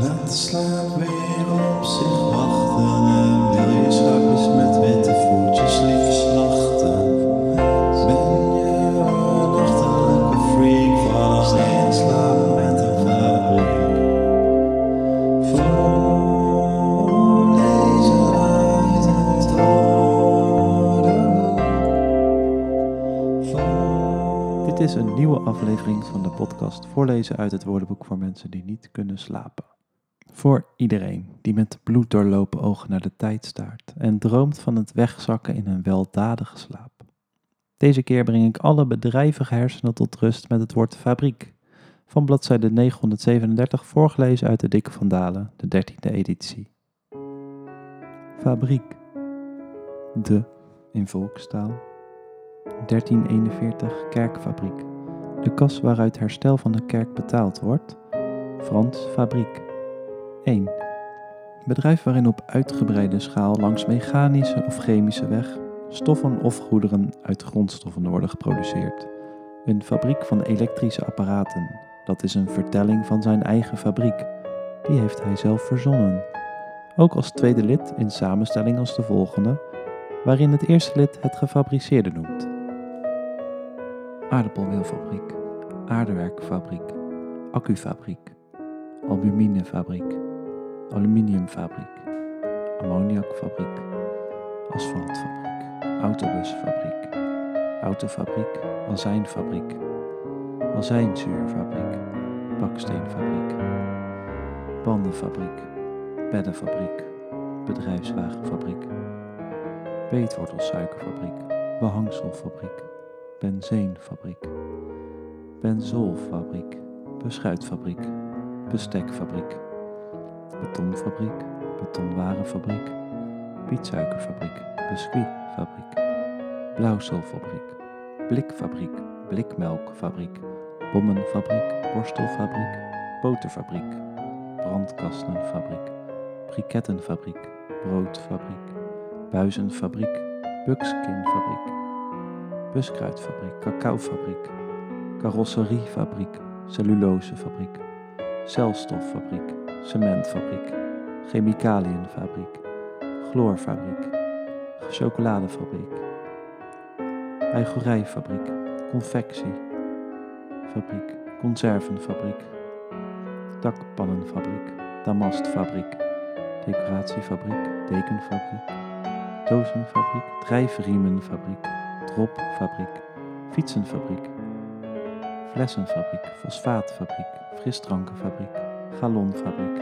Laat de slaap weer op zich wachten. En wil je schaapjes met witte voetjes lief slachten? Ben je een nachtelijke freak van in slaap met een fabriek? Voorlezen uit het. Dit is een nieuwe aflevering van de podcast Voorlezen uit het woordenboek voor mensen die niet kunnen slapen. Voor iedereen die met bloed doorlopen ogen naar de tijd staart en droomt van het wegzakken in een weldadige slaap. Deze keer breng ik alle bedrijvige hersenen tot rust met het woord fabriek. Van bladzijde 937 voorgelezen uit de Dikke van Dalen, de 13e editie. Fabriek. De, in volkstaal. 1341 Kerkfabriek. De kas waaruit herstel van de kerk betaald wordt. Frans Fabriek. 1. Bedrijf waarin op uitgebreide schaal langs mechanische of chemische weg stoffen of goederen uit grondstoffen worden geproduceerd. Een fabriek van elektrische apparaten. Dat is een vertelling van zijn eigen fabriek. Die heeft hij zelf verzonnen. Ook als tweede lid in samenstelling als de volgende, waarin het eerste lid het gefabriceerde noemt aardappelmeelfabriek, aardewerkfabriek, accufabriek, albuminefabriek, aluminiumfabriek, ammoniakfabriek, asfaltfabriek, autobusfabriek, autofabriek, azijnfabriek, azijnzuurfabriek, baksteenfabriek, bandenfabriek, beddenfabriek, bedrijfswagenfabriek, beetwortelsuikerfabriek, behangselfabriek, benzeenfabriek, benzoolfabriek, beschuitfabriek, bestekfabriek, betonfabriek, betonwarenfabriek, pietsuikerfabriek, biscuitfabriek, blauwselfabriek, blikfabriek, blikmelkfabriek, bommenfabriek, borstelfabriek, boterfabriek, brandkastenfabriek, brikettenfabriek, broodfabriek, buizenfabriek, bukskinfabriek, buskruidfabriek, cacaofabriek, carrosseriefabriek, cellulosefabriek, celstoffabriek, cementfabriek, chemicaliënfabriek, chloorfabriek, chocoladefabriek, eigorijfabriek, confectiefabriek, conservenfabriek, dakpannenfabriek, damastfabriek, decoratiefabriek, dekenfabriek, dozenfabriek, drijfriemenfabriek, dropfabriek, fietsenfabriek, flessenfabriek, fosfaatfabriek, frisdrankenfabriek, galonfabriek,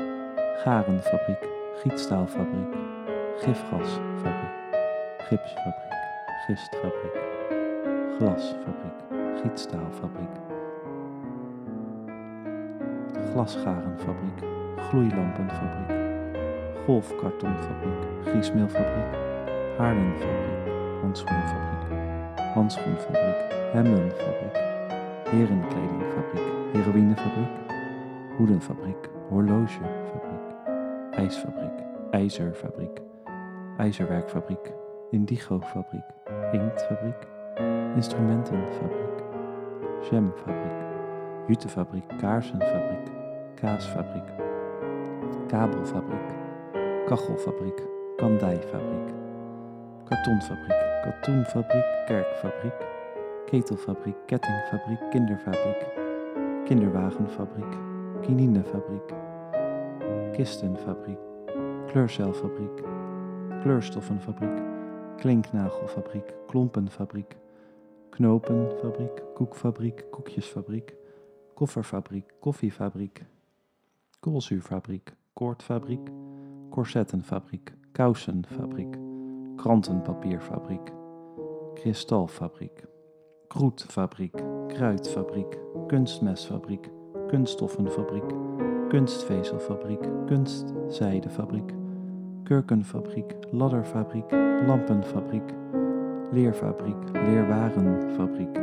garenfabriek, gietstaalfabriek, gifgasfabriek, gipsfabriek, gistfabriek, glasfabriek, gietstaalfabriek, glasgarenfabriek, gloeilampenfabriek, golfkartonfabriek, griesmeelfabriek, haardenfabriek, handschoenenfabriek, handschoenfabriek, hemdenfabriek, herenkledingfabriek, heroïnefabriek, hoedenfabriek, horlogefabriek, ijsfabriek, ijzerfabriek, ijzerwerkfabriek, indigofabriek, inktfabriek, instrumentenfabriek, jamfabriek, jutefabriek, kaarsenfabriek, kaasfabriek, kabelfabriek, kachelfabriek, kandijfabriek, kartonfabriek, katoenfabriek, kerkfabriek, ketelfabriek, kettingfabriek, kinderfabriek, kinderwagenfabriek, kininefabriek, kistenfabriek, kleurcelfabriek, kleurstoffenfabriek, klinknagelfabriek, klompenfabriek, knopenfabriek, koekfabriek, koekjesfabriek, kofferfabriek, koffiefabriek, koolzuurfabriek, koordfabriek, corsettenfabriek, kousenfabriek, krantenpapierfabriek, kristalfabriek, kroetfabriek, kruidfabriek, kunstmestfabriek, kunststoffenfabriek, kunstvezelfabriek, kunstzijdefabriek, kurkenfabriek, ladderfabriek, lampenfabriek, leerfabriek, leerwarenfabriek,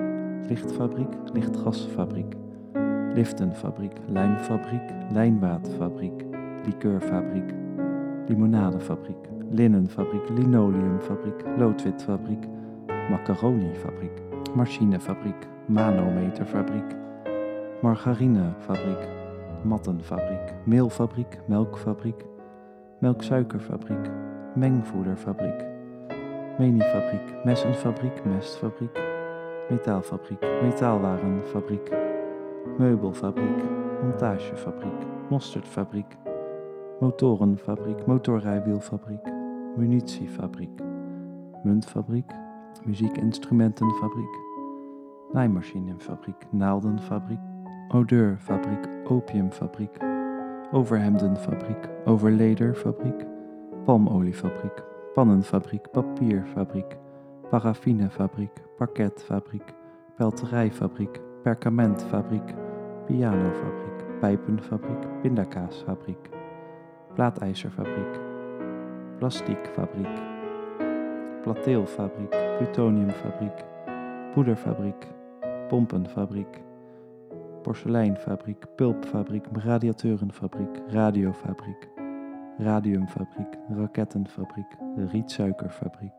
lichtfabriek, lichtgasfabriek, liftenfabriek, lijmfabriek, lijnwaadfabriek, likeurfabriek, limonadefabriek, linnenfabriek, linoleumfabriek, loodwitfabriek, macaronifabriek, machinefabriek, manometerfabriek, margarinefabriek, mattenfabriek, meelfabriek, melkfabriek, melksuikerfabriek, mengvoederfabriek, meniefabriek, messenfabriek, mestfabriek, metaalfabriek, metaalwarenfabriek, meubelfabriek, montagefabriek, mosterdfabriek, motorenfabriek, motorrijwielfabriek, munitiefabriek, muntfabriek, muziekinstrumentenfabriek, naaimachinenfabriek, naaldenfabriek, odeurfabriek, opiumfabriek, overhemdenfabriek, overlederfabriek, palmoliefabriek, pannenfabriek, papierfabriek, paraffinefabriek, parketfabriek, pelterijfabriek, perkamentfabriek, pianofabriek, pijpenfabriek, pindakaasfabriek, plaatijzerfabriek, plastiekfabriek, plateelfabriek, plutoniumfabriek, poederfabriek, pompenfabriek, porseleinfabriek, pulpfabriek, radiateurenfabriek, radiofabriek, radiumfabriek, rakettenfabriek, rietsuikerfabriek,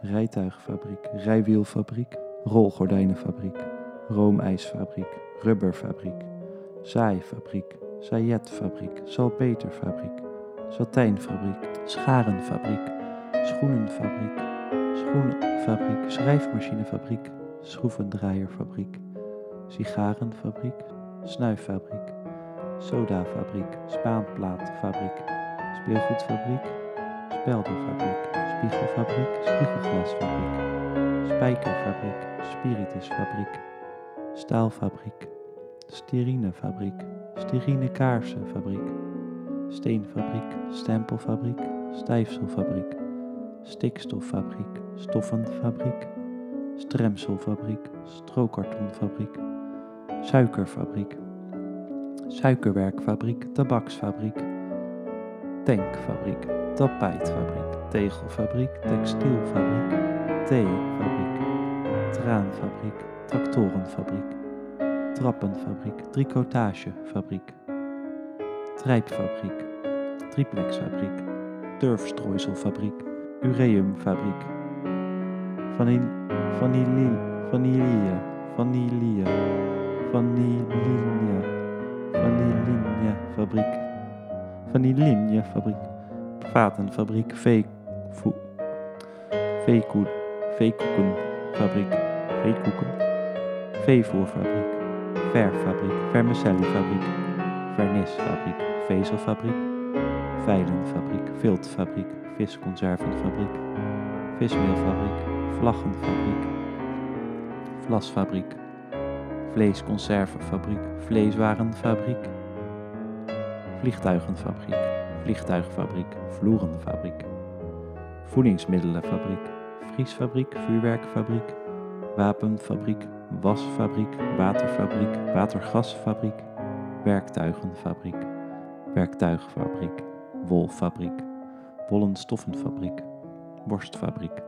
rijtuigfabriek, rijwielfabriek, rolgordijnenfabriek, roomijsfabriek, rubberfabriek, zaaifabriek, sajetfabriek, salpeterfabriek, satijnfabriek, scharenfabriek, schoenenfabriek, schoenfabriek, schrijfmachinefabriek, schroevendraaierfabriek, sigarenfabriek, snuiffabriek, sodafabriek, spaanplaatfabriek, speelgoedfabriek, speldenfabriek, spiegelfabriek, spiegelglasfabriek, spijkerfabriek, spiritusfabriek, staalfabriek, sterinefabriek, sterienekaarsenfabriek, steenfabriek, stempelfabriek, stijfselfabriek, stikstoffabriek, stoffenfabriek, stremselfabriek, strookkartonfabriek, suikerfabriek, suikerwerkfabriek, tabaksfabriek, tankfabriek, tapijtfabriek, tegelfabriek, textielfabriek, theefabriek, traanfabriek, tractorenfabriek, trappenfabriek, tricotagefabriek, trijpfabriek, triplexfabriek, turfstrooiselfabriek, ureumfabriek, vanil, vanillin, vanille, vanille, vanilline, vanillinefabriek, vanillinefabriek, vatenfabriek, veevoe, veekoe, veekoekenfabriek, veekoeken, veevoerfabriek, verfabriek, vermicellifabriek, vernisfabriek, vezelfabriek, veilenfabriek, viltfabriek, visconservenfabriek, vismeelfabriek, vlaggenfabriek, vlasfabriek, vleesconservenfabriek, vleeswarenfabriek, vliegtuigenfabriek, vliegtuigfabriek, vloerenfabriek, voedingsmiddelenfabriek, vriesfabriek, vuurwerkfabriek, wapenfabriek, wasfabriek, waterfabriek, watergasfabriek, werktuigenfabriek, werktuigfabriek, wolfabriek, wollenstoffenfabriek, borstfabriek,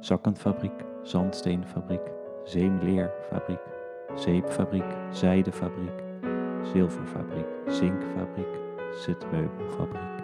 zakkenfabriek, zandsteenfabriek, zeemleerfabriek, zeepfabriek, zijdefabriek, zilverfabriek, zinkfabriek, zitmeubelfabriek.